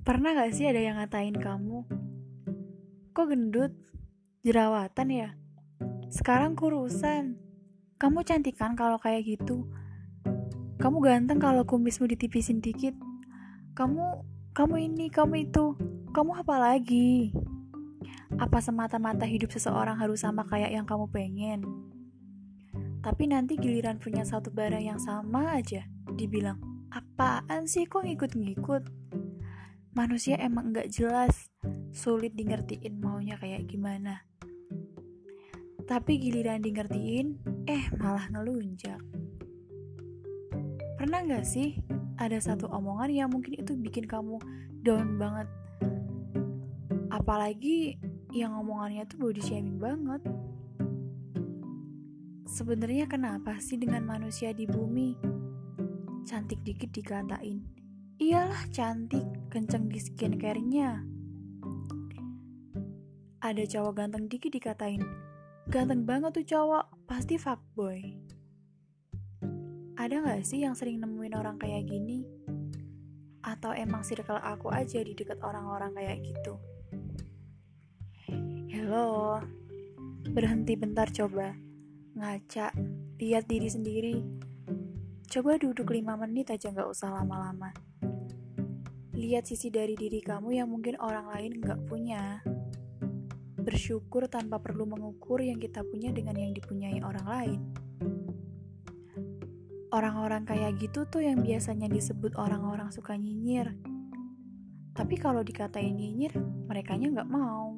Pernah gak sih ada yang ngatain kamu? Kok gendut? Jerawatan ya? Sekarang kurusan. Kamu cantik kan kalau kayak gitu? Kamu ganteng kalau kumismu ditipisin dikit. Kamu, kamu ini, kamu itu. Kamu apa lagi? Apa semata-mata hidup seseorang harus sama kayak yang kamu pengen? Tapi nanti giliran punya satu barang yang sama aja, dibilang, apaan sih kok ngikut-ngikut? Manusia emang nggak jelas, sulit di ngertiin maunya kayak gimana. Tapi giliran di ngertiin, eh malah ngelunjak. Pernah nggak sih ada satu omongan yang mungkin itu bikin kamu down banget? Apalagi yang omongannya tuh body shaming banget. Sebenarnya kenapa sih dengan manusia di bumi? Cantik dikit dikatain, Iyalah cantik, kenceng di skincare-nya. Ada cowok ganteng dikit dikatain, ganteng banget tuh cowok, pasti fuckboy. Ada gak sih yang sering nemuin orang kayak gini? Atau emang circle aku aja di deket orang-orang kayak gitu? Hello, berhenti bentar coba. Ngaca, lihat diri sendiri. Coba duduk 5 menit aja gak usah lama-lama. Lihat sisi dari diri kamu yang mungkin orang lain nggak punya. Bersyukur tanpa perlu mengukur yang kita punya dengan yang dipunyai orang lain. Orang-orang kayak gitu tuh yang biasanya disebut orang-orang suka nyinyir. Tapi kalau dikatain nyinyir, mereka nggak mau.